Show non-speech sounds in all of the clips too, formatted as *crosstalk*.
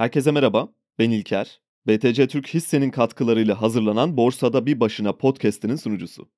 Herkese merhaba, ben İlker. BTC Türk hissenin katkılarıyla hazırlanan Borsada Bir Başına podcast'inin sunucusu.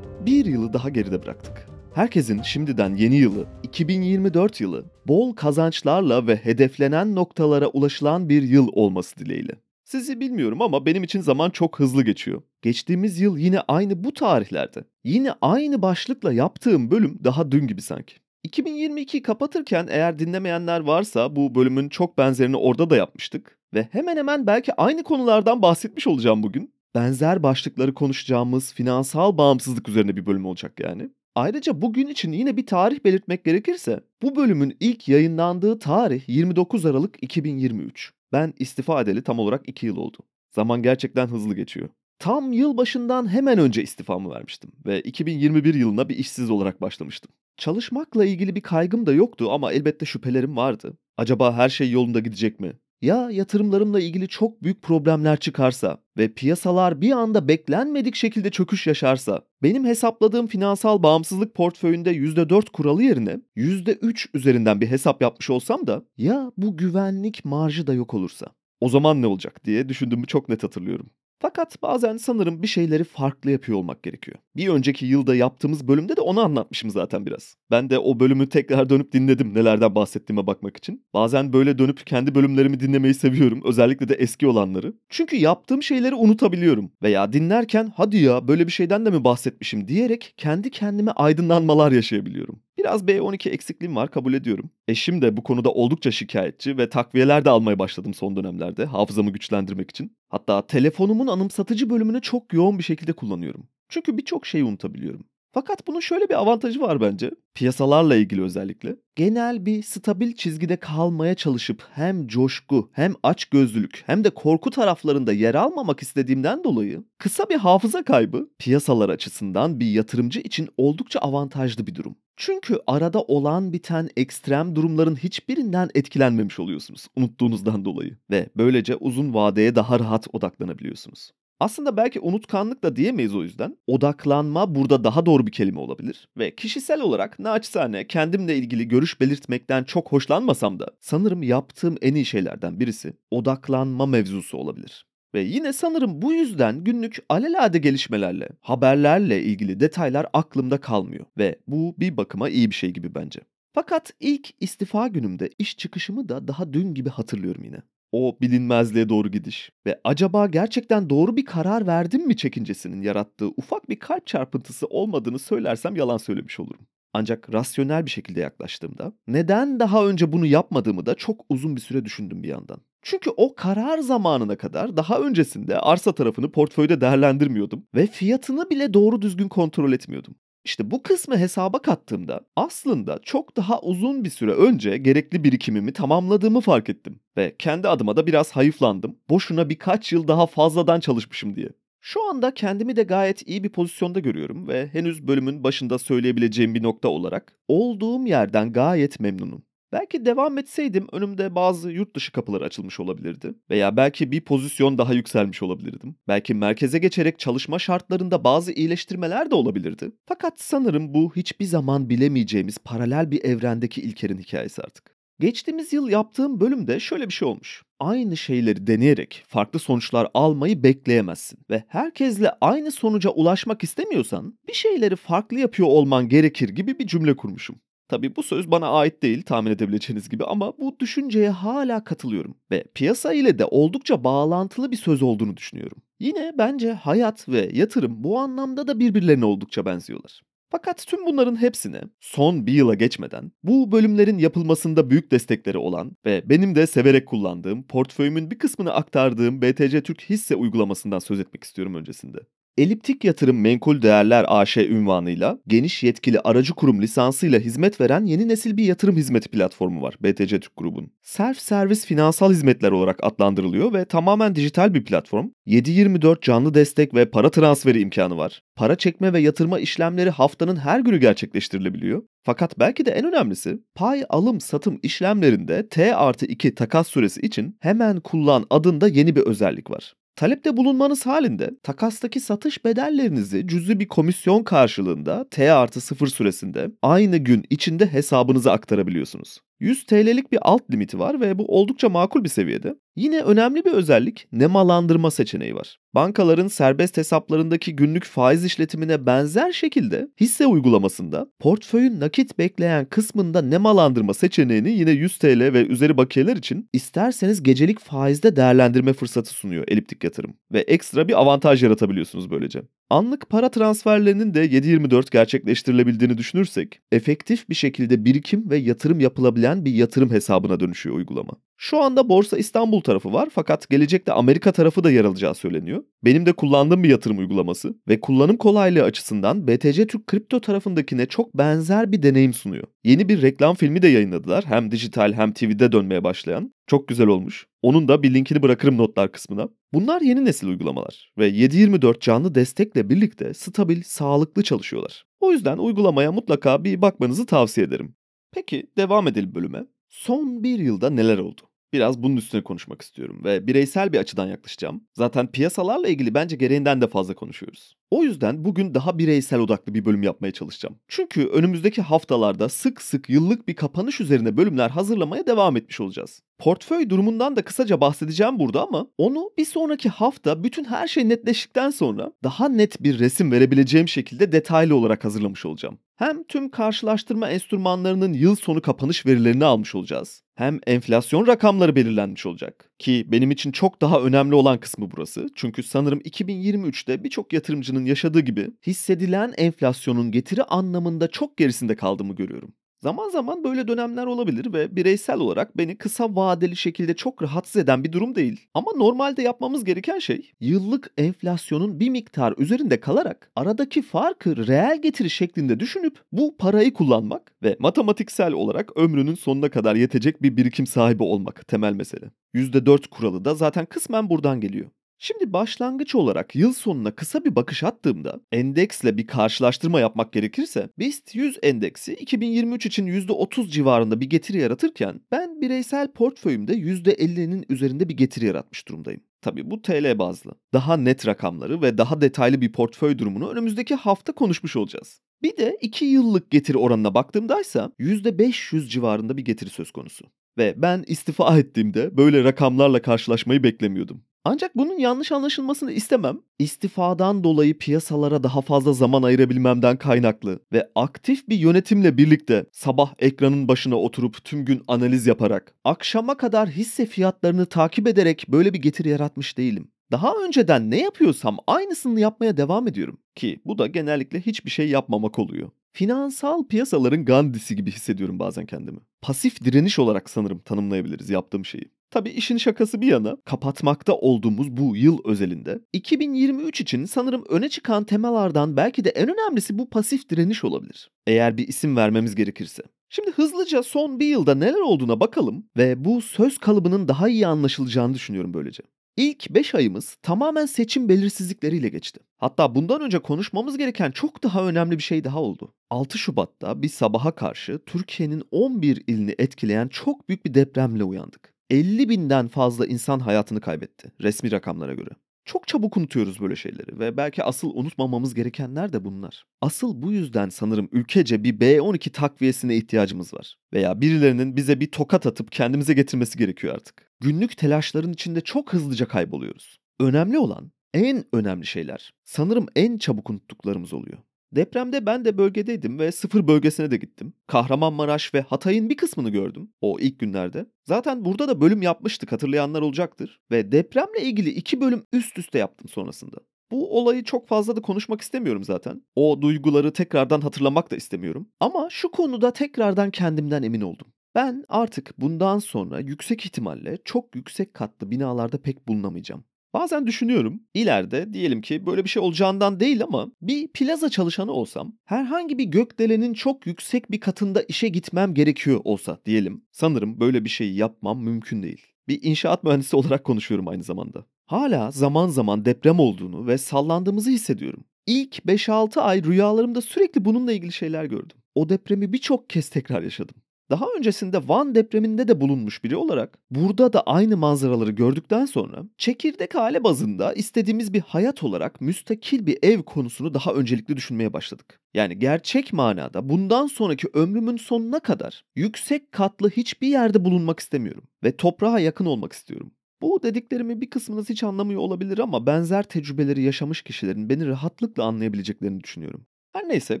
Bir yılı daha geride bıraktık. Herkesin şimdiden yeni yılı, 2024 yılı, bol kazançlarla ve hedeflenen noktalara ulaşılan bir yıl olması dileğiyle. Sizi bilmiyorum ama benim için zaman çok hızlı geçiyor. Geçtiğimiz yıl yine aynı bu tarihlerde. Yine aynı başlıkla yaptığım bölüm daha dün gibi sanki. 2022 kapatırken eğer dinlemeyenler varsa bu bölümün çok benzerini orada da yapmıştık. Ve hemen hemen belki aynı konulardan bahsetmiş olacağım bugün. Benzer başlıkları konuşacağımız finansal bağımsızlık üzerine bir bölüm olacak yani. Ayrıca bugün için yine bir tarih belirtmek gerekirse bu bölümün ilk yayınlandığı tarih 29 Aralık 2023. Ben istifa edeli tam olarak 2 yıl oldu. Zaman gerçekten hızlı geçiyor. Tam yıl başından hemen önce istifamı vermiştim ve 2021 yılına bir işsiz olarak başlamıştım. Çalışmakla ilgili bir kaygım da yoktu ama elbette şüphelerim vardı. Acaba her şey yolunda gidecek mi? Ya yatırımlarımla ilgili çok büyük problemler çıkarsa ve piyasalar bir anda beklenmedik şekilde çöküş yaşarsa, benim hesapladığım finansal bağımsızlık portföyünde %4 kuralı yerine %3 üzerinden bir hesap yapmış olsam da ya bu güvenlik marjı da yok olursa? O zaman ne olacak diye düşündüğümü çok net hatırlıyorum. Fakat bazen sanırım bir şeyleri farklı yapıyor olmak gerekiyor. Bir önceki yılda yaptığımız bölümde de onu anlatmışım zaten biraz. Ben de o bölümü tekrar dönüp dinledim nelerden bahsettiğime bakmak için. Bazen böyle dönüp kendi bölümlerimi dinlemeyi seviyorum. Özellikle de eski olanları. Çünkü yaptığım şeyleri unutabiliyorum. Veya dinlerken hadi ya böyle bir şeyden de mi bahsetmişim diyerek kendi kendime aydınlanmalar yaşayabiliyorum. Biraz B12 eksikliğim var kabul ediyorum. Eşim de bu konuda oldukça şikayetçi ve takviyeler de almaya başladım son dönemlerde hafızamı güçlendirmek için. Hatta telefonumun anımsatıcı bölümünü çok yoğun bir şekilde kullanıyorum. Çünkü birçok şeyi unutabiliyorum. Fakat bunun şöyle bir avantajı var bence. Piyasalarla ilgili özellikle. Genel bir stabil çizgide kalmaya çalışıp hem coşku hem açgözlülük hem de korku taraflarında yer almamak istediğimden dolayı kısa bir hafıza kaybı piyasalar açısından bir yatırımcı için oldukça avantajlı bir durum. Çünkü arada olan biten ekstrem durumların hiçbirinden etkilenmemiş oluyorsunuz unuttuğunuzdan dolayı ve böylece uzun vadeye daha rahat odaklanabiliyorsunuz. Aslında belki unutkanlık da diyemeyiz o yüzden. Odaklanma burada daha doğru bir kelime olabilir. Ve kişisel olarak naçizane kendimle ilgili görüş belirtmekten çok hoşlanmasam da sanırım yaptığım en iyi şeylerden birisi odaklanma mevzusu olabilir. Ve yine sanırım bu yüzden günlük alelade gelişmelerle, haberlerle ilgili detaylar aklımda kalmıyor. Ve bu bir bakıma iyi bir şey gibi bence. Fakat ilk istifa günümde iş çıkışımı da daha dün gibi hatırlıyorum yine. O bilinmezliğe doğru gidiş ve acaba gerçekten doğru bir karar verdim mi çekincesinin yarattığı ufak bir kalp çarpıntısı olmadığını söylersem yalan söylemiş olurum. Ancak rasyonel bir şekilde yaklaştığımda neden daha önce bunu yapmadığımı da çok uzun bir süre düşündüm bir yandan. Çünkü o karar zamanına kadar daha öncesinde arsa tarafını portföyde değerlendirmiyordum ve fiyatını bile doğru düzgün kontrol etmiyordum. İşte bu kısmı hesaba kattığımda aslında çok daha uzun bir süre önce gerekli birikimimi tamamladığımı fark ettim. Ve kendi adıma da biraz hayıflandım. Boşuna birkaç yıl daha fazladan çalışmışım diye. Şu anda kendimi de gayet iyi bir pozisyonda görüyorum ve henüz bölümün başında söyleyebileceğim bir nokta olarak olduğum yerden gayet memnunum. Belki devam etseydim önümde bazı yurt dışı kapıları açılmış olabilirdi. Veya belki bir pozisyon daha yükselmiş olabilirdim. Belki merkeze geçerek çalışma şartlarında bazı iyileştirmeler de olabilirdi. Fakat sanırım bu hiçbir zaman bilemeyeceğimiz paralel bir evrendeki İlker'in hikayesi artık. Geçtiğimiz yıl yaptığım bölümde şöyle bir şey olmuş. Aynı şeyleri deneyerek farklı sonuçlar almayı bekleyemezsin ve herkesle aynı sonuca ulaşmak istemiyorsan bir şeyleri farklı yapıyor olman gerekir gibi bir cümle kurmuşum. Tabii bu söz bana ait değil tahmin edebileceğiniz gibi ama bu düşünceye hala katılıyorum ve piyasa ile de oldukça bağlantılı bir söz olduğunu düşünüyorum. Yine bence hayat ve yatırım bu anlamda da birbirlerine oldukça benziyorlar. Fakat tüm bunların hepsine son bir yıla geçmeden bu bölümlerin yapılmasında büyük destekleri olan ve benim de severek kullandığım portföyümün bir kısmını aktardığım BTC Türk hisse uygulamasından söz etmek istiyorum öncesinde. Eliptik Yatırım Menkul Değerler AŞ ünvanıyla geniş yetkili aracı kurum lisansıyla hizmet veren yeni nesil bir yatırım hizmeti platformu var BTC Türk Grubun. Self servis finansal hizmetler olarak adlandırılıyor ve tamamen dijital bir platform. 7-24 canlı destek ve para transferi imkanı var. Para çekme ve yatırma işlemleri haftanın her günü gerçekleştirilebiliyor. Fakat belki de en önemlisi pay alım satım işlemlerinde T artı 2 takas süresi için hemen kullan adında yeni bir özellik var. Talepte bulunmanız halinde takastaki satış bedellerinizi cüzi bir komisyon karşılığında T artı 0 süresinde aynı gün içinde hesabınıza aktarabiliyorsunuz. 100 TL'lik bir alt limiti var ve bu oldukça makul bir seviyede. Yine önemli bir özellik nemalandırma seçeneği var. Bankaların serbest hesaplarındaki günlük faiz işletimine benzer şekilde hisse uygulamasında portföyün nakit bekleyen kısmında nemalandırma seçeneğini yine 100 TL ve üzeri bakiyeler için isterseniz gecelik faizde değerlendirme fırsatı sunuyor eliptik yatırım ve ekstra bir avantaj yaratabiliyorsunuz böylece. Anlık para transferlerinin de 7/24 gerçekleştirilebildiğini düşünürsek, efektif bir şekilde birikim ve yatırım yapılabilen bir yatırım hesabına dönüşüyor uygulama. Şu anda Borsa İstanbul tarafı var fakat gelecekte Amerika tarafı da yer alacağı söyleniyor. Benim de kullandığım bir yatırım uygulaması ve kullanım kolaylığı açısından BTC Türk kripto tarafındakine çok benzer bir deneyim sunuyor. Yeni bir reklam filmi de yayınladılar. Hem dijital hem TV'de dönmeye başlayan. Çok güzel olmuş. Onun da bir linkini bırakırım notlar kısmına. Bunlar yeni nesil uygulamalar ve 7/24 canlı destekle birlikte stabil, sağlıklı çalışıyorlar. O yüzden uygulamaya mutlaka bir bakmanızı tavsiye ederim. Peki devam edelim bölüme. Son bir yılda neler oldu? Biraz bunun üstüne konuşmak istiyorum ve bireysel bir açıdan yaklaşacağım. Zaten piyasalarla ilgili bence gereğinden de fazla konuşuyoruz. O yüzden bugün daha bireysel odaklı bir bölüm yapmaya çalışacağım. Çünkü önümüzdeki haftalarda sık sık yıllık bir kapanış üzerine bölümler hazırlamaya devam etmiş olacağız. Portföy durumundan da kısaca bahsedeceğim burada ama onu bir sonraki hafta bütün her şey netleştikten sonra daha net bir resim verebileceğim şekilde detaylı olarak hazırlamış olacağım. Hem tüm karşılaştırma enstrümanlarının yıl sonu kapanış verilerini almış olacağız. Hem enflasyon rakamları belirlenmiş olacak. Ki benim için çok daha önemli olan kısmı burası. Çünkü sanırım 2023'te birçok yatırımcının yaşadığı gibi hissedilen enflasyonun getiri anlamında çok gerisinde kaldığımı görüyorum. Zaman zaman böyle dönemler olabilir ve bireysel olarak beni kısa vadeli şekilde çok rahatsız eden bir durum değil. Ama normalde yapmamız gereken şey yıllık enflasyonun bir miktar üzerinde kalarak aradaki farkı reel getiri şeklinde düşünüp bu parayı kullanmak ve matematiksel olarak ömrünün sonuna kadar yetecek bir birikim sahibi olmak temel mesele. %4 kuralı da zaten kısmen buradan geliyor. Şimdi başlangıç olarak yıl sonuna kısa bir bakış attığımda endeksle bir karşılaştırma yapmak gerekirse BIST 100 endeksi 2023 için %30 civarında bir getiri yaratırken ben bireysel portföyümde %50'nin üzerinde bir getiri yaratmış durumdayım. Tabii bu TL bazlı. Daha net rakamları ve daha detaylı bir portföy durumunu önümüzdeki hafta konuşmuş olacağız. Bir de 2 yıllık getiri oranına baktığımdaysa %500 civarında bir getiri söz konusu. Ve ben istifa ettiğimde böyle rakamlarla karşılaşmayı beklemiyordum. Ancak bunun yanlış anlaşılmasını istemem. İstifadan dolayı piyasalara daha fazla zaman ayırabilmemden kaynaklı ve aktif bir yönetimle birlikte sabah ekranın başına oturup tüm gün analiz yaparak, akşama kadar hisse fiyatlarını takip ederek böyle bir getiri yaratmış değilim. Daha önceden ne yapıyorsam aynısını yapmaya devam ediyorum ki bu da genellikle hiçbir şey yapmamak oluyor. Finansal piyasaların Gandhi'si gibi hissediyorum bazen kendimi. Pasif direniş olarak sanırım tanımlayabiliriz yaptığım şeyi. Tabii işin şakası bir yana kapatmakta olduğumuz bu yıl özelinde 2023 için sanırım öne çıkan temalardan belki de en önemlisi bu pasif direniş olabilir. Eğer bir isim vermemiz gerekirse. Şimdi hızlıca son bir yılda neler olduğuna bakalım ve bu söz kalıbının daha iyi anlaşılacağını düşünüyorum böylece. İlk 5 ayımız tamamen seçim belirsizlikleriyle geçti. Hatta bundan önce konuşmamız gereken çok daha önemli bir şey daha oldu. 6 Şubat'ta bir sabaha karşı Türkiye'nin 11 ilini etkileyen çok büyük bir depremle uyandık. 50 binden fazla insan hayatını kaybetti resmi rakamlara göre. Çok çabuk unutuyoruz böyle şeyleri ve belki asıl unutmamamız gerekenler de bunlar. Asıl bu yüzden sanırım ülkece bir B12 takviyesine ihtiyacımız var. Veya birilerinin bize bir tokat atıp kendimize getirmesi gerekiyor artık. Günlük telaşların içinde çok hızlıca kayboluyoruz. Önemli olan, en önemli şeyler sanırım en çabuk unuttuklarımız oluyor. Depremde ben de bölgedeydim ve sıfır bölgesine de gittim. Kahramanmaraş ve Hatay'ın bir kısmını gördüm o ilk günlerde. Zaten burada da bölüm yapmıştık hatırlayanlar olacaktır. Ve depremle ilgili iki bölüm üst üste yaptım sonrasında. Bu olayı çok fazla da konuşmak istemiyorum zaten. O duyguları tekrardan hatırlamak da istemiyorum. Ama şu konuda tekrardan kendimden emin oldum. Ben artık bundan sonra yüksek ihtimalle çok yüksek katlı binalarda pek bulunamayacağım. Bazen düşünüyorum ileride diyelim ki böyle bir şey olacağından değil ama bir plaza çalışanı olsam herhangi bir gökdelenin çok yüksek bir katında işe gitmem gerekiyor olsa diyelim. Sanırım böyle bir şeyi yapmam mümkün değil. Bir inşaat mühendisi *laughs* olarak konuşuyorum aynı zamanda. Hala zaman zaman deprem olduğunu ve sallandığımızı hissediyorum. İlk 5-6 ay rüyalarımda sürekli bununla ilgili şeyler gördüm. O depremi birçok kez tekrar yaşadım. Daha öncesinde Van depreminde de bulunmuş biri olarak burada da aynı manzaraları gördükten sonra çekirdek hale bazında istediğimiz bir hayat olarak müstakil bir ev konusunu daha öncelikli düşünmeye başladık. Yani gerçek manada bundan sonraki ömrümün sonuna kadar yüksek katlı hiçbir yerde bulunmak istemiyorum ve toprağa yakın olmak istiyorum. Bu dediklerimi bir kısmınız hiç anlamıyor olabilir ama benzer tecrübeleri yaşamış kişilerin beni rahatlıkla anlayabileceklerini düşünüyorum. Her neyse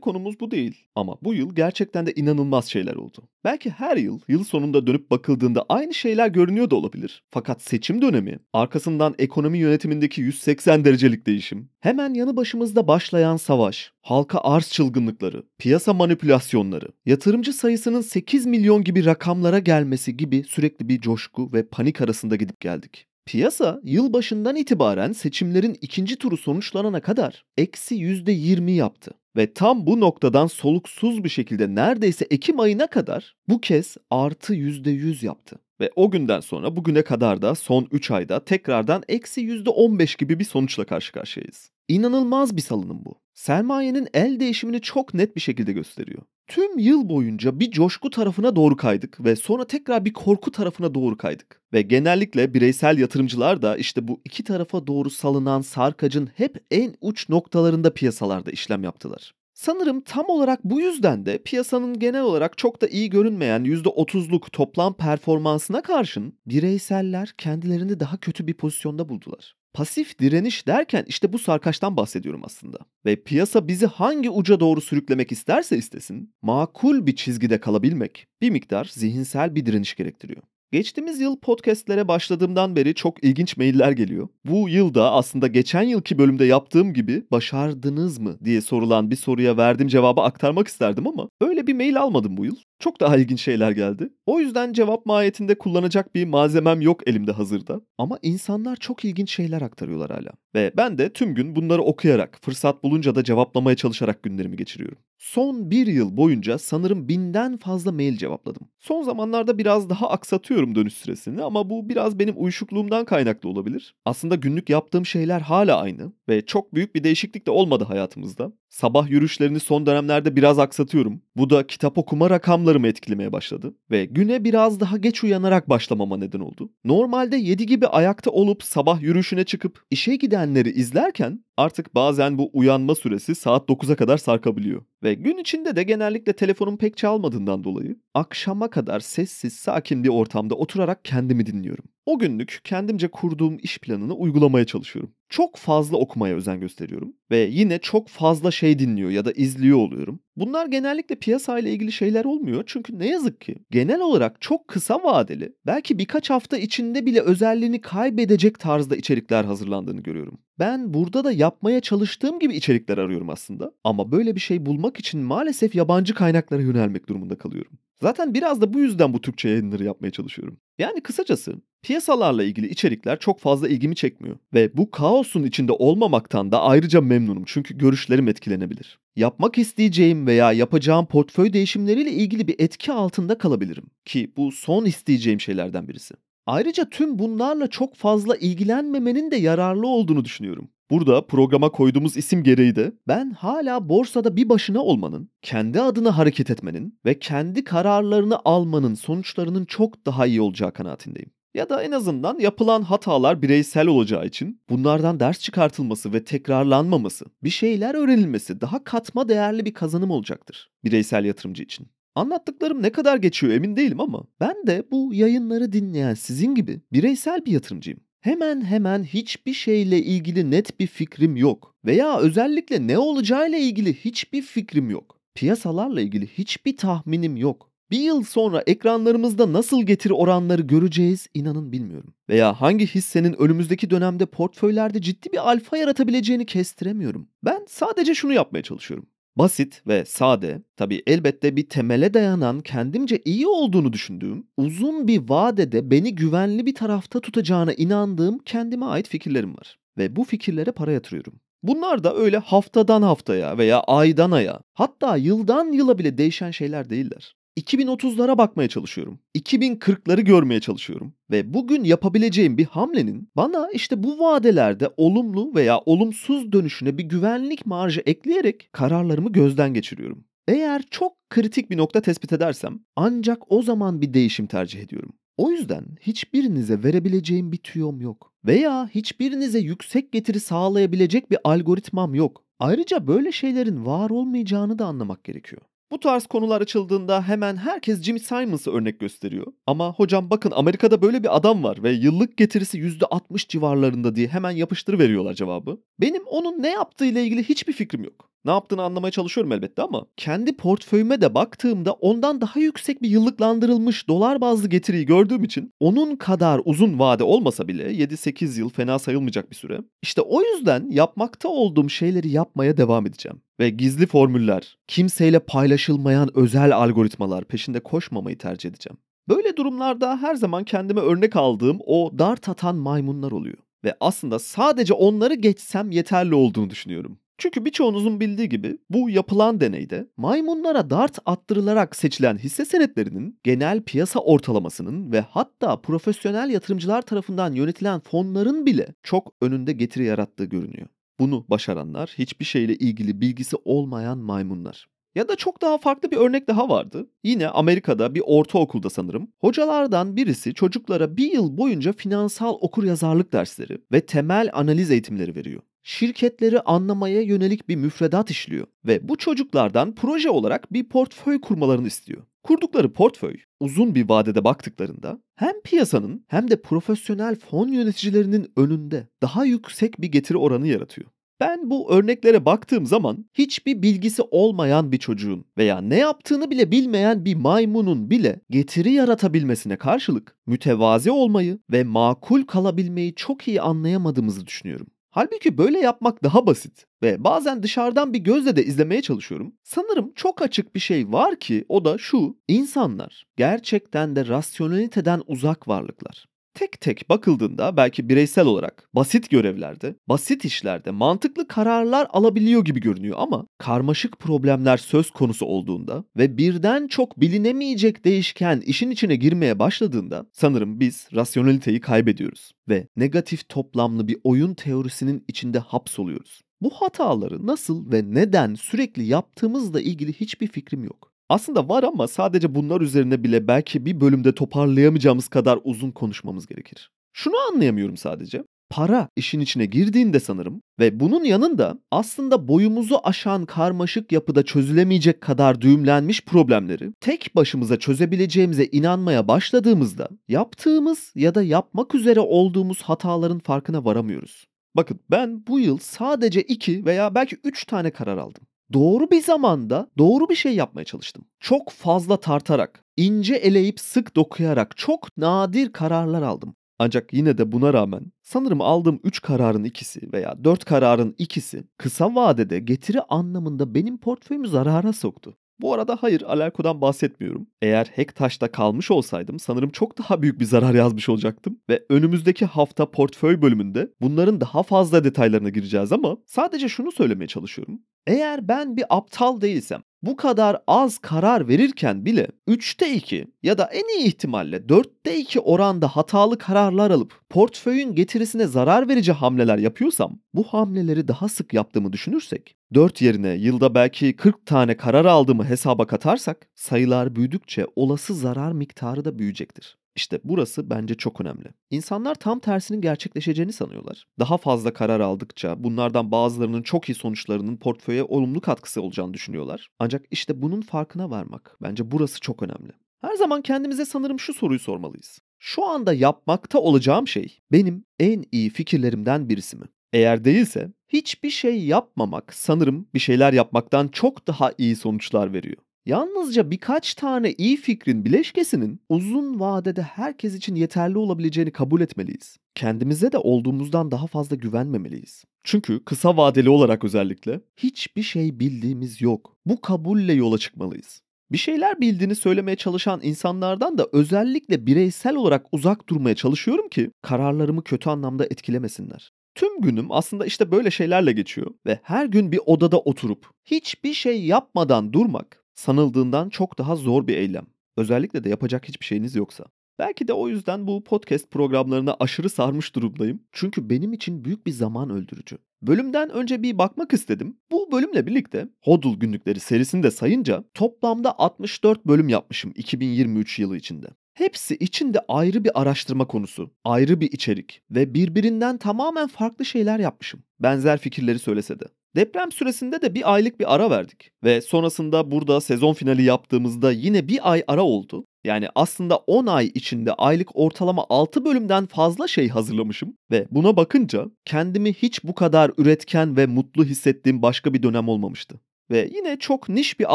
konumuz bu değil. Ama bu yıl gerçekten de inanılmaz şeyler oldu. Belki her yıl, yıl sonunda dönüp bakıldığında aynı şeyler görünüyor da olabilir. Fakat seçim dönemi, arkasından ekonomi yönetimindeki 180 derecelik değişim, hemen yanı başımızda başlayan savaş, halka arz çılgınlıkları, piyasa manipülasyonları, yatırımcı sayısının 8 milyon gibi rakamlara gelmesi gibi sürekli bir coşku ve panik arasında gidip geldik. Piyasa yılbaşından itibaren seçimlerin ikinci turu sonuçlanana kadar eksi %20 yaptı. Ve tam bu noktadan soluksuz bir şekilde neredeyse Ekim ayına kadar bu kez artı %100 yaptı. Ve o günden sonra bugüne kadar da son 3 ayda tekrardan eksi %15 gibi bir sonuçla karşı karşıyayız. İnanılmaz bir salınım bu. Sermayenin el değişimini çok net bir şekilde gösteriyor. Tüm yıl boyunca bir coşku tarafına doğru kaydık ve sonra tekrar bir korku tarafına doğru kaydık. Ve genellikle bireysel yatırımcılar da işte bu iki tarafa doğru salınan sarkacın hep en uç noktalarında piyasalarda işlem yaptılar. Sanırım tam olarak bu yüzden de piyasanın genel olarak çok da iyi görünmeyen %30'luk toplam performansına karşın bireyseller kendilerini daha kötü bir pozisyonda buldular. Pasif direniş derken işte bu sarkaçtan bahsediyorum aslında. Ve piyasa bizi hangi uca doğru sürüklemek isterse istesin, makul bir çizgide kalabilmek bir miktar zihinsel bir direniş gerektiriyor. Geçtiğimiz yıl podcastlere başladığımdan beri çok ilginç mailler geliyor. Bu yılda aslında geçen yılki bölümde yaptığım gibi başardınız mı diye sorulan bir soruya verdiğim cevabı aktarmak isterdim ama öyle bir mail almadım bu yıl. Çok daha ilginç şeyler geldi. O yüzden cevap mahiyetinde kullanacak bir malzemem yok elimde hazırda. Ama insanlar çok ilginç şeyler aktarıyorlar hala. Ve ben de tüm gün bunları okuyarak, fırsat bulunca da cevaplamaya çalışarak günlerimi geçiriyorum. Son bir yıl boyunca sanırım binden fazla mail cevapladım. Son zamanlarda biraz daha aksatıyorum dönüş süresini ama bu biraz benim uyuşukluğumdan kaynaklı olabilir. Aslında günlük yaptığım şeyler hala aynı ve çok büyük bir değişiklik de olmadı hayatımızda. Sabah yürüyüşlerini son dönemlerde biraz aksatıyorum. Bu da kitap okuma rakamlarımı etkilemeye başladı ve güne biraz daha geç uyanarak başlamama neden oldu. Normalde 7 gibi ayakta olup sabah yürüyüşüne çıkıp işe gidenleri izlerken artık bazen bu uyanma süresi saat 9'a kadar sarkabiliyor. Ve gün içinde de genellikle telefonum pek çalmadığından dolayı akşama kadar sessiz sakin bir ortamda oturarak kendimi dinliyorum. O günlük kendimce kurduğum iş planını uygulamaya çalışıyorum. Çok fazla okumaya özen gösteriyorum ve yine çok fazla şey dinliyor ya da izliyor oluyorum. Bunlar genellikle piyasa ile ilgili şeyler olmuyor çünkü ne yazık ki genel olarak çok kısa vadeli, belki birkaç hafta içinde bile özelliğini kaybedecek tarzda içerikler hazırlandığını görüyorum. Ben burada da yapmaya çalıştığım gibi içerikler arıyorum aslında ama böyle bir şey bulmak için maalesef yabancı kaynaklara yönelmek durumunda kalıyorum. Zaten biraz da bu yüzden bu Türkçe yayınları yapmaya çalışıyorum. Yani kısacası piyasalarla ilgili içerikler çok fazla ilgimi çekmiyor. Ve bu kaosun içinde olmamaktan da ayrıca memnunum çünkü görüşlerim etkilenebilir. Yapmak isteyeceğim veya yapacağım portföy değişimleriyle ilgili bir etki altında kalabilirim. Ki bu son isteyeceğim şeylerden birisi. Ayrıca tüm bunlarla çok fazla ilgilenmemenin de yararlı olduğunu düşünüyorum. Burada programa koyduğumuz isim gereği de ben hala borsada bir başına olmanın, kendi adına hareket etmenin ve kendi kararlarını almanın sonuçlarının çok daha iyi olacağı kanaatindeyim. Ya da en azından yapılan hatalar bireysel olacağı için bunlardan ders çıkartılması ve tekrarlanmaması, bir şeyler öğrenilmesi daha katma değerli bir kazanım olacaktır bireysel yatırımcı için. Anlattıklarım ne kadar geçiyor emin değilim ama ben de bu yayınları dinleyen sizin gibi bireysel bir yatırımcıyım. Hemen hemen hiçbir şeyle ilgili net bir fikrim yok veya özellikle ne olacağıyla ilgili hiçbir fikrim yok. Piyasalarla ilgili hiçbir tahminim yok. Bir yıl sonra ekranlarımızda nasıl getiri oranları göreceğiz inanın bilmiyorum. Veya hangi hissenin önümüzdeki dönemde portföylerde ciddi bir alfa yaratabileceğini kestiremiyorum. Ben sadece şunu yapmaya çalışıyorum. Basit ve sade, tabi elbette bir temele dayanan kendimce iyi olduğunu düşündüğüm, uzun bir vadede beni güvenli bir tarafta tutacağına inandığım kendime ait fikirlerim var. Ve bu fikirlere para yatırıyorum. Bunlar da öyle haftadan haftaya veya aydan aya, hatta yıldan yıla bile değişen şeyler değiller. 2030'lara bakmaya çalışıyorum. 2040'ları görmeye çalışıyorum. Ve bugün yapabileceğim bir hamlenin bana işte bu vadelerde olumlu veya olumsuz dönüşüne bir güvenlik marjı ekleyerek kararlarımı gözden geçiriyorum. Eğer çok kritik bir nokta tespit edersem ancak o zaman bir değişim tercih ediyorum. O yüzden hiçbirinize verebileceğim bir tüyom yok. Veya hiçbirinize yüksek getiri sağlayabilecek bir algoritmam yok. Ayrıca böyle şeylerin var olmayacağını da anlamak gerekiyor. Bu tarz konular açıldığında hemen herkes Jimmy Simons'ı örnek gösteriyor. Ama hocam bakın Amerika'da böyle bir adam var ve yıllık getirisi %60 civarlarında diye hemen yapıştırıveriyorlar cevabı. Benim onun ne yaptığıyla ilgili hiçbir fikrim yok. Ne yaptığını anlamaya çalışıyorum elbette ama kendi portföyüme de baktığımda ondan daha yüksek bir yıllıklandırılmış dolar bazlı getiriyi gördüğüm için onun kadar uzun vade olmasa bile 7-8 yıl fena sayılmayacak bir süre. İşte o yüzden yapmakta olduğum şeyleri yapmaya devam edeceğim. Ve gizli formüller, kimseyle paylaşılmayan özel algoritmalar peşinde koşmamayı tercih edeceğim. Böyle durumlarda her zaman kendime örnek aldığım o dart atan maymunlar oluyor. Ve aslında sadece onları geçsem yeterli olduğunu düşünüyorum. Çünkü birçoğunuzun bildiği gibi bu yapılan deneyde maymunlara dart attırılarak seçilen hisse senetlerinin genel piyasa ortalamasının ve hatta profesyonel yatırımcılar tarafından yönetilen fonların bile çok önünde getiri yarattığı görünüyor. Bunu başaranlar hiçbir şeyle ilgili bilgisi olmayan maymunlar. Ya da çok daha farklı bir örnek daha vardı. Yine Amerika'da bir ortaokulda sanırım. Hocalardan birisi çocuklara bir yıl boyunca finansal okuryazarlık dersleri ve temel analiz eğitimleri veriyor şirketleri anlamaya yönelik bir müfredat işliyor ve bu çocuklardan proje olarak bir portföy kurmalarını istiyor. Kurdukları portföy uzun bir vadede baktıklarında hem piyasanın hem de profesyonel fon yöneticilerinin önünde daha yüksek bir getiri oranı yaratıyor. Ben bu örneklere baktığım zaman hiçbir bilgisi olmayan bir çocuğun veya ne yaptığını bile bilmeyen bir maymunun bile getiri yaratabilmesine karşılık mütevazi olmayı ve makul kalabilmeyi çok iyi anlayamadığımızı düşünüyorum. Halbuki böyle yapmak daha basit ve bazen dışarıdan bir gözle de izlemeye çalışıyorum. Sanırım çok açık bir şey var ki o da şu. İnsanlar gerçekten de rasyoneliteden uzak varlıklar tek tek bakıldığında belki bireysel olarak basit görevlerde, basit işlerde mantıklı kararlar alabiliyor gibi görünüyor ama karmaşık problemler söz konusu olduğunda ve birden çok bilinemeyecek değişken işin içine girmeye başladığında sanırım biz rasyoneliteyi kaybediyoruz ve negatif toplamlı bir oyun teorisinin içinde hapsoluyoruz. Bu hataları nasıl ve neden sürekli yaptığımızla ilgili hiçbir fikrim yok. Aslında var ama sadece bunlar üzerine bile belki bir bölümde toparlayamayacağımız kadar uzun konuşmamız gerekir. Şunu anlayamıyorum sadece. Para işin içine girdiğinde sanırım ve bunun yanında aslında boyumuzu aşan karmaşık yapıda çözülemeyecek kadar düğümlenmiş problemleri tek başımıza çözebileceğimize inanmaya başladığımızda yaptığımız ya da yapmak üzere olduğumuz hataların farkına varamıyoruz. Bakın ben bu yıl sadece 2 veya belki 3 tane karar aldım doğru bir zamanda doğru bir şey yapmaya çalıştım. Çok fazla tartarak, ince eleyip sık dokuyarak çok nadir kararlar aldım. Ancak yine de buna rağmen sanırım aldığım 3 kararın ikisi veya 4 kararın ikisi kısa vadede getiri anlamında benim portföyümü zarara soktu. Bu arada hayır Alerko'dan bahsetmiyorum. Eğer Hektaş'ta kalmış olsaydım sanırım çok daha büyük bir zarar yazmış olacaktım. Ve önümüzdeki hafta portföy bölümünde bunların daha fazla detaylarına gireceğiz ama sadece şunu söylemeye çalışıyorum. Eğer ben bir aptal değilsem bu kadar az karar verirken bile 3'te 2 ya da en iyi ihtimalle 4'te 2 oranda hatalı kararlar alıp portföyün getirisine zarar verici hamleler yapıyorsam bu hamleleri daha sık yaptığımı düşünürsek 4 yerine yılda belki 40 tane karar aldığımı hesaba katarsak sayılar büyüdükçe olası zarar miktarı da büyüyecektir. İşte burası bence çok önemli. İnsanlar tam tersinin gerçekleşeceğini sanıyorlar. Daha fazla karar aldıkça bunlardan bazılarının çok iyi sonuçlarının portföye olumlu katkısı olacağını düşünüyorlar. Ancak işte bunun farkına varmak bence burası çok önemli. Her zaman kendimize sanırım şu soruyu sormalıyız. Şu anda yapmakta olacağım şey benim en iyi fikirlerimden birisi mi? Eğer değilse hiçbir şey yapmamak sanırım bir şeyler yapmaktan çok daha iyi sonuçlar veriyor. Yalnızca birkaç tane iyi fikrin bileşkesinin uzun vadede herkes için yeterli olabileceğini kabul etmeliyiz. Kendimize de olduğumuzdan daha fazla güvenmemeliyiz. Çünkü kısa vadeli olarak özellikle hiçbir şey bildiğimiz yok. Bu kabulle yola çıkmalıyız. Bir şeyler bildiğini söylemeye çalışan insanlardan da özellikle bireysel olarak uzak durmaya çalışıyorum ki kararlarımı kötü anlamda etkilemesinler. Tüm günüm aslında işte böyle şeylerle geçiyor ve her gün bir odada oturup hiçbir şey yapmadan durmak sanıldığından çok daha zor bir eylem. Özellikle de yapacak hiçbir şeyiniz yoksa. Belki de o yüzden bu podcast programlarına aşırı sarmış durumdayım. Çünkü benim için büyük bir zaman öldürücü. Bölümden önce bir bakmak istedim. Bu bölümle birlikte Hodul günlükleri serisini de sayınca toplamda 64 bölüm yapmışım 2023 yılı içinde. Hepsi içinde ayrı bir araştırma konusu, ayrı bir içerik ve birbirinden tamamen farklı şeyler yapmışım. Benzer fikirleri söylese de. Deprem süresinde de bir aylık bir ara verdik ve sonrasında burada sezon finali yaptığımızda yine bir ay ara oldu. Yani aslında 10 ay içinde aylık ortalama 6 bölümden fazla şey hazırlamışım ve buna bakınca kendimi hiç bu kadar üretken ve mutlu hissettiğim başka bir dönem olmamıştı. Ve yine çok niş bir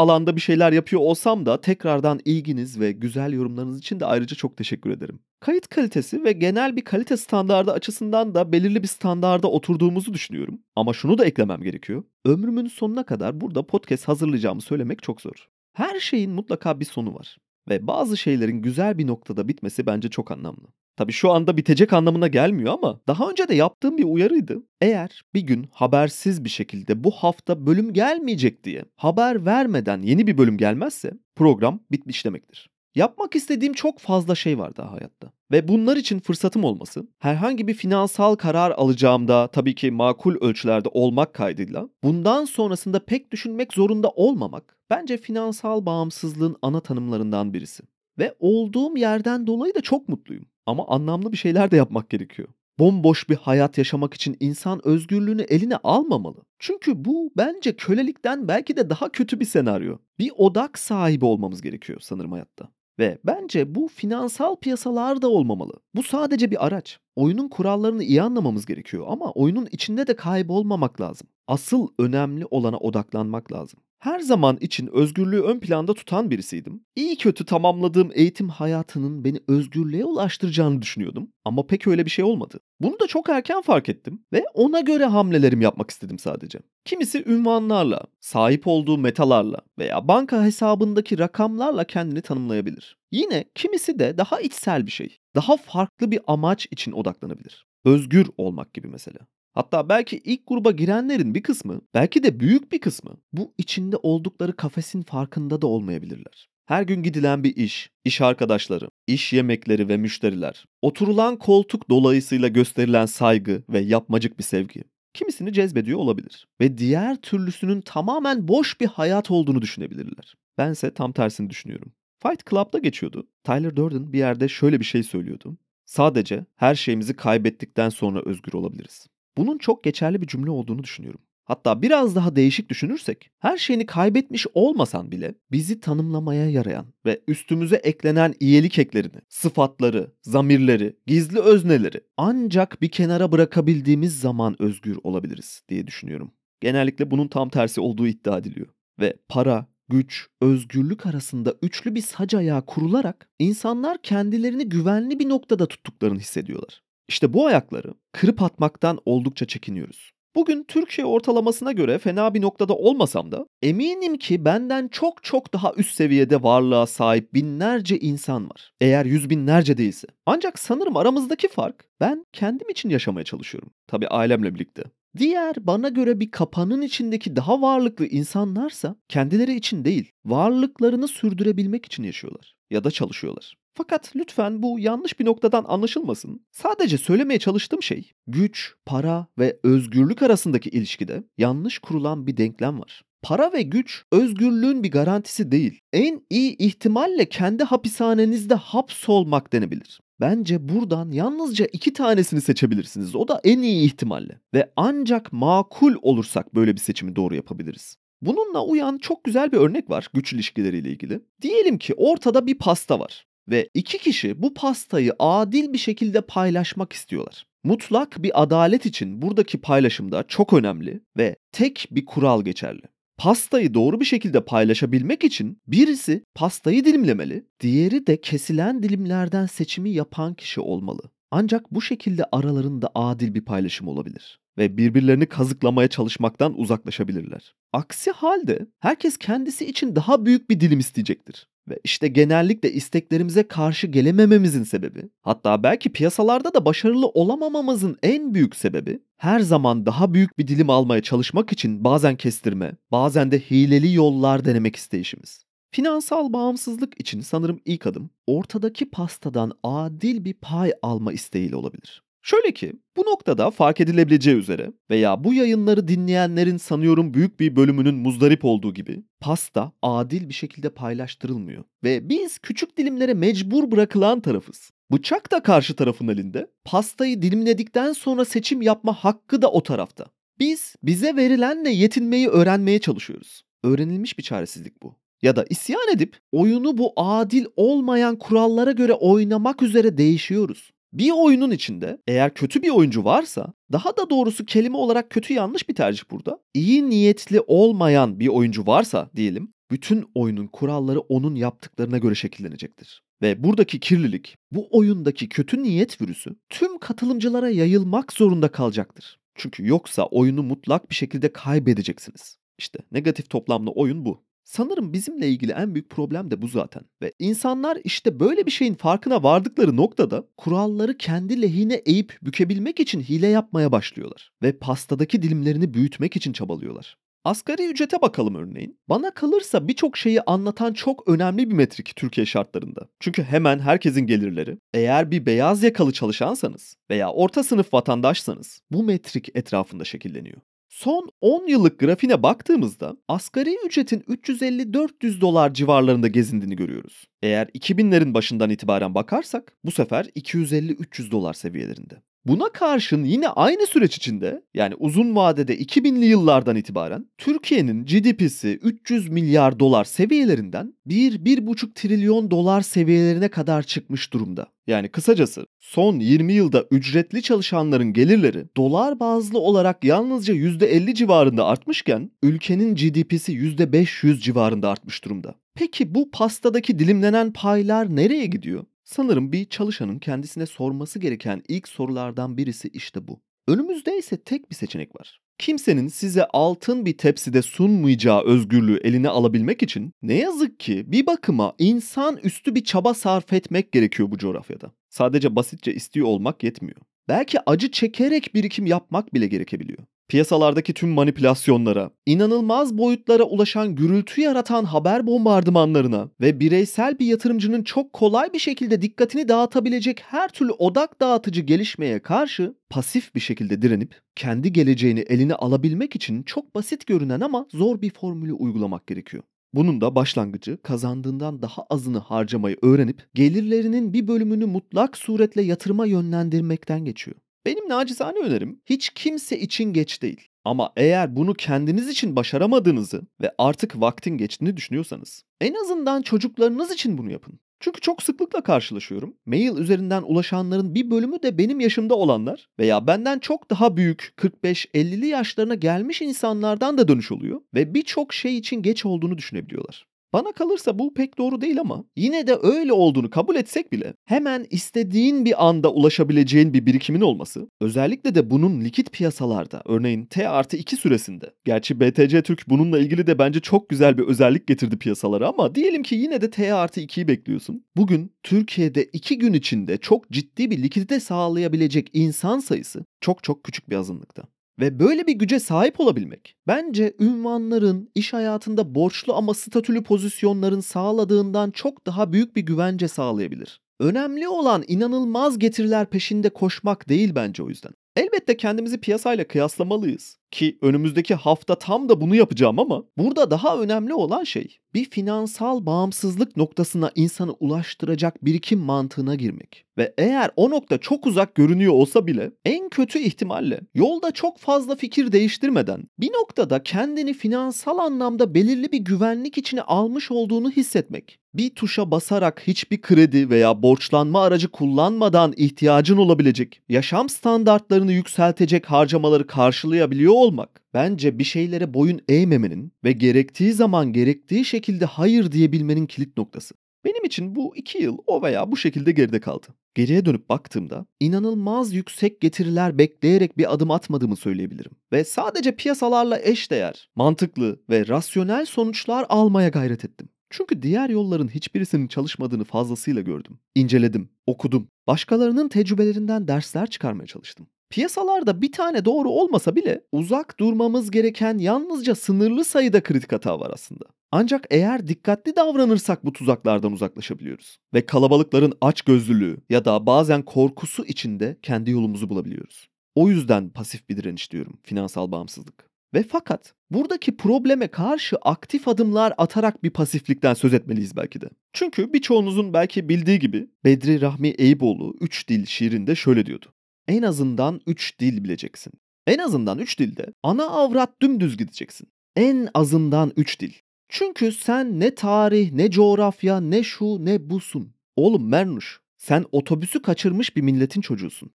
alanda bir şeyler yapıyor olsam da tekrardan ilginiz ve güzel yorumlarınız için de ayrıca çok teşekkür ederim. Kayıt kalitesi ve genel bir kalite standardı açısından da belirli bir standarda oturduğumuzu düşünüyorum. Ama şunu da eklemem gerekiyor. Ömrümün sonuna kadar burada podcast hazırlayacağımı söylemek çok zor. Her şeyin mutlaka bir sonu var. Ve bazı şeylerin güzel bir noktada bitmesi bence çok anlamlı. Tabii şu anda bitecek anlamına gelmiyor ama daha önce de yaptığım bir uyarıydı. Eğer bir gün habersiz bir şekilde bu hafta bölüm gelmeyecek diye haber vermeden yeni bir bölüm gelmezse program bitmiş demektir. Yapmak istediğim çok fazla şey var daha hayatta. Ve bunlar için fırsatım olması, herhangi bir finansal karar alacağımda tabii ki makul ölçülerde olmak kaydıyla, bundan sonrasında pek düşünmek zorunda olmamak, bence finansal bağımsızlığın ana tanımlarından birisi. Ve olduğum yerden dolayı da çok mutluyum. Ama anlamlı bir şeyler de yapmak gerekiyor. Bomboş bir hayat yaşamak için insan özgürlüğünü eline almamalı. Çünkü bu bence kölelikten belki de daha kötü bir senaryo. Bir odak sahibi olmamız gerekiyor sanırım hayatta. Ve bence bu finansal piyasalar da olmamalı. Bu sadece bir araç. Oyunun kurallarını iyi anlamamız gerekiyor ama oyunun içinde de kaybolmamak lazım. Asıl önemli olana odaklanmak lazım. Her zaman için özgürlüğü ön planda tutan birisiydim. İyi kötü tamamladığım eğitim hayatının beni özgürlüğe ulaştıracağını düşünüyordum. Ama pek öyle bir şey olmadı. Bunu da çok erken fark ettim ve ona göre hamlelerimi yapmak istedim sadece. Kimisi ünvanlarla, sahip olduğu metalarla veya banka hesabındaki rakamlarla kendini tanımlayabilir. Yine kimisi de daha içsel bir şey, daha farklı bir amaç için odaklanabilir. Özgür olmak gibi mesela. Hatta belki ilk gruba girenlerin bir kısmı, belki de büyük bir kısmı bu içinde oldukları kafesin farkında da olmayabilirler. Her gün gidilen bir iş, iş arkadaşları, iş yemekleri ve müşteriler, oturulan koltuk dolayısıyla gösterilen saygı ve yapmacık bir sevgi kimisini cezbediyor olabilir. Ve diğer türlüsünün tamamen boş bir hayat olduğunu düşünebilirler. Bense tam tersini düşünüyorum. Fight Club'da geçiyordu. Tyler Durden bir yerde şöyle bir şey söylüyordu. Sadece her şeyimizi kaybettikten sonra özgür olabiliriz. Bunun çok geçerli bir cümle olduğunu düşünüyorum. Hatta biraz daha değişik düşünürsek, her şeyini kaybetmiş olmasan bile bizi tanımlamaya yarayan ve üstümüze eklenen iyilik eklerini, sıfatları, zamirleri, gizli özneleri ancak bir kenara bırakabildiğimiz zaman özgür olabiliriz diye düşünüyorum. Genellikle bunun tam tersi olduğu iddia ediliyor. Ve para, güç, özgürlük arasında üçlü bir sac ayağı kurularak insanlar kendilerini güvenli bir noktada tuttuklarını hissediyorlar. İşte bu ayakları kırıp atmaktan oldukça çekiniyoruz. Bugün Türkiye ortalamasına göre fena bir noktada olmasam da eminim ki benden çok çok daha üst seviyede varlığa sahip binlerce insan var. Eğer yüz binlerce değilse. Ancak sanırım aramızdaki fark ben kendim için yaşamaya çalışıyorum. Tabii ailemle birlikte. Diğer bana göre bir kapanın içindeki daha varlıklı insanlarsa kendileri için değil, varlıklarını sürdürebilmek için yaşıyorlar ya da çalışıyorlar. Fakat lütfen bu yanlış bir noktadan anlaşılmasın. Sadece söylemeye çalıştığım şey güç, para ve özgürlük arasındaki ilişkide yanlış kurulan bir denklem var. Para ve güç özgürlüğün bir garantisi değil. En iyi ihtimalle kendi hapishanenizde hapsolmak denebilir. Bence buradan yalnızca iki tanesini seçebilirsiniz. O da en iyi ihtimalle. Ve ancak makul olursak böyle bir seçimi doğru yapabiliriz. Bununla uyan çok güzel bir örnek var güç ilişkileriyle ilgili. Diyelim ki ortada bir pasta var ve iki kişi bu pastayı adil bir şekilde paylaşmak istiyorlar. Mutlak bir adalet için buradaki paylaşımda çok önemli ve tek bir kural geçerli. Pastayı doğru bir şekilde paylaşabilmek için birisi pastayı dilimlemeli, diğeri de kesilen dilimlerden seçimi yapan kişi olmalı. Ancak bu şekilde aralarında adil bir paylaşım olabilir ve birbirlerini kazıklamaya çalışmaktan uzaklaşabilirler. Aksi halde herkes kendisi için daha büyük bir dilim isteyecektir. Ve işte genellikle isteklerimize karşı gelemememizin sebebi, hatta belki piyasalarda da başarılı olamamamızın en büyük sebebi, her zaman daha büyük bir dilim almaya çalışmak için bazen kestirme, bazen de hileli yollar denemek isteyişimiz. Finansal bağımsızlık için sanırım ilk adım ortadaki pastadan adil bir pay alma isteğiyle olabilir. Şöyle ki bu noktada fark edilebileceği üzere veya bu yayınları dinleyenlerin sanıyorum büyük bir bölümünün muzdarip olduğu gibi pasta adil bir şekilde paylaştırılmıyor ve biz küçük dilimlere mecbur bırakılan tarafız. Bıçak da karşı tarafın elinde. Pastayı dilimledikten sonra seçim yapma hakkı da o tarafta. Biz bize verilenle yetinmeyi öğrenmeye çalışıyoruz. Öğrenilmiş bir çaresizlik bu. Ya da isyan edip oyunu bu adil olmayan kurallara göre oynamak üzere değişiyoruz. Bir oyunun içinde eğer kötü bir oyuncu varsa, daha da doğrusu kelime olarak kötü yanlış bir tercih burada. İyi niyetli olmayan bir oyuncu varsa diyelim, bütün oyunun kuralları onun yaptıklarına göre şekillenecektir. Ve buradaki kirlilik, bu oyundaki kötü niyet virüsü tüm katılımcılara yayılmak zorunda kalacaktır. Çünkü yoksa oyunu mutlak bir şekilde kaybedeceksiniz. İşte negatif toplamlı oyun bu. Sanırım bizimle ilgili en büyük problem de bu zaten. Ve insanlar işte böyle bir şeyin farkına vardıkları noktada kuralları kendi lehine eğip bükebilmek için hile yapmaya başlıyorlar. Ve pastadaki dilimlerini büyütmek için çabalıyorlar. Asgari ücrete bakalım örneğin. Bana kalırsa birçok şeyi anlatan çok önemli bir metrik Türkiye şartlarında. Çünkü hemen herkesin gelirleri, eğer bir beyaz yakalı çalışansanız veya orta sınıf vatandaşsanız bu metrik etrafında şekilleniyor. Son 10 yıllık grafiğine baktığımızda asgari ücretin 350-400 dolar civarlarında gezindiğini görüyoruz. Eğer 2000'lerin başından itibaren bakarsak bu sefer 250-300 dolar seviyelerinde. Buna karşın yine aynı süreç içinde yani uzun vadede 2000'li yıllardan itibaren Türkiye'nin GDP'si 300 milyar dolar seviyelerinden 1-1,5 trilyon dolar seviyelerine kadar çıkmış durumda. Yani kısacası son 20 yılda ücretli çalışanların gelirleri dolar bazlı olarak yalnızca %50 civarında artmışken ülkenin GDP'si %500 civarında artmış durumda. Peki bu pastadaki dilimlenen paylar nereye gidiyor? Sanırım bir çalışanın kendisine sorması gereken ilk sorulardan birisi işte bu. Önümüzde ise tek bir seçenek var. Kimsenin size altın bir tepside sunmayacağı özgürlüğü eline alabilmek için ne yazık ki bir bakıma insan üstü bir çaba sarf etmek gerekiyor bu coğrafyada. Sadece basitçe istiyor olmak yetmiyor. Belki acı çekerek birikim yapmak bile gerekebiliyor piyasalardaki tüm manipülasyonlara, inanılmaz boyutlara ulaşan gürültü yaratan haber bombardımanlarına ve bireysel bir yatırımcının çok kolay bir şekilde dikkatini dağıtabilecek her türlü odak dağıtıcı gelişmeye karşı pasif bir şekilde direnip kendi geleceğini eline alabilmek için çok basit görünen ama zor bir formülü uygulamak gerekiyor. Bunun da başlangıcı kazandığından daha azını harcamayı öğrenip gelirlerinin bir bölümünü mutlak suretle yatırıma yönlendirmekten geçiyor. Benim nacizane önerim hiç kimse için geç değil. Ama eğer bunu kendiniz için başaramadığınızı ve artık vaktin geçtiğini düşünüyorsanız en azından çocuklarınız için bunu yapın. Çünkü çok sıklıkla karşılaşıyorum. Mail üzerinden ulaşanların bir bölümü de benim yaşımda olanlar veya benden çok daha büyük 45-50'li yaşlarına gelmiş insanlardan da dönüş oluyor ve birçok şey için geç olduğunu düşünebiliyorlar. Bana kalırsa bu pek doğru değil ama yine de öyle olduğunu kabul etsek bile hemen istediğin bir anda ulaşabileceğin bir birikimin olması özellikle de bunun likit piyasalarda örneğin T artı 2 süresinde gerçi BTC Türk bununla ilgili de bence çok güzel bir özellik getirdi piyasalara ama diyelim ki yine de T artı 2'yi bekliyorsun. Bugün Türkiye'de 2 gün içinde çok ciddi bir likidite sağlayabilecek insan sayısı çok çok küçük bir azınlıkta. Ve böyle bir güce sahip olabilmek bence ünvanların iş hayatında borçlu ama statülü pozisyonların sağladığından çok daha büyük bir güvence sağlayabilir. Önemli olan inanılmaz getiriler peşinde koşmak değil bence o yüzden. Elbette kendimizi piyasayla kıyaslamalıyız ki önümüzdeki hafta tam da bunu yapacağım ama burada daha önemli olan şey bir finansal bağımsızlık noktasına insanı ulaştıracak birikim mantığına girmek. Ve eğer o nokta çok uzak görünüyor olsa bile en kötü ihtimalle yolda çok fazla fikir değiştirmeden bir noktada kendini finansal anlamda belirli bir güvenlik içine almış olduğunu hissetmek. Bir tuşa basarak hiçbir kredi veya borçlanma aracı kullanmadan ihtiyacın olabilecek, yaşam standartlarını yükseltecek harcamaları karşılayabiliyor olmak bence bir şeylere boyun eğmemenin ve gerektiği zaman gerektiği şekilde hayır diyebilmenin kilit noktası. Benim için bu iki yıl o veya bu şekilde geride kaldı. Geriye dönüp baktığımda inanılmaz yüksek getiriler bekleyerek bir adım atmadığımı söyleyebilirim. Ve sadece piyasalarla eşdeğer, mantıklı ve rasyonel sonuçlar almaya gayret ettim. Çünkü diğer yolların hiçbirisinin çalışmadığını fazlasıyla gördüm. İnceledim, okudum. Başkalarının tecrübelerinden dersler çıkarmaya çalıştım. Piyasalarda bir tane doğru olmasa bile uzak durmamız gereken yalnızca sınırlı sayıda kritik hata var aslında. Ancak eğer dikkatli davranırsak bu tuzaklardan uzaklaşabiliyoruz. Ve kalabalıkların açgözlülüğü ya da bazen korkusu içinde kendi yolumuzu bulabiliyoruz. O yüzden pasif bir direniş diyorum, finansal bağımsızlık. Ve fakat buradaki probleme karşı aktif adımlar atarak bir pasiflikten söz etmeliyiz belki de. Çünkü birçoğunuzun belki bildiği gibi Bedri Rahmi Eyüboğlu 3 dil şiirinde şöyle diyordu. En azından 3 dil bileceksin. En azından 3 dilde ana avrat dümdüz gideceksin. En azından 3 dil. Çünkü sen ne tarih, ne coğrafya, ne şu, ne busun. Oğlum Mernuş, sen otobüsü kaçırmış bir milletin çocuğusun.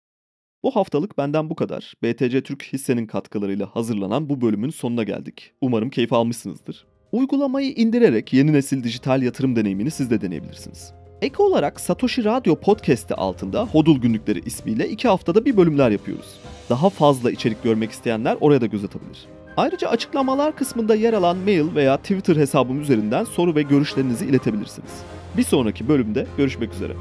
Bu haftalık benden bu kadar. BTC Türk hissenin katkılarıyla hazırlanan bu bölümün sonuna geldik. Umarım keyif almışsınızdır. Uygulamayı indirerek yeni nesil dijital yatırım deneyimini siz de deneyebilirsiniz. Ek olarak Satoshi Radio Podcast'i altında Hodul Günlükleri ismiyle iki haftada bir bölümler yapıyoruz. Daha fazla içerik görmek isteyenler oraya da göz atabilir. Ayrıca açıklamalar kısmında yer alan mail veya Twitter hesabım üzerinden soru ve görüşlerinizi iletebilirsiniz. Bir sonraki bölümde görüşmek üzere.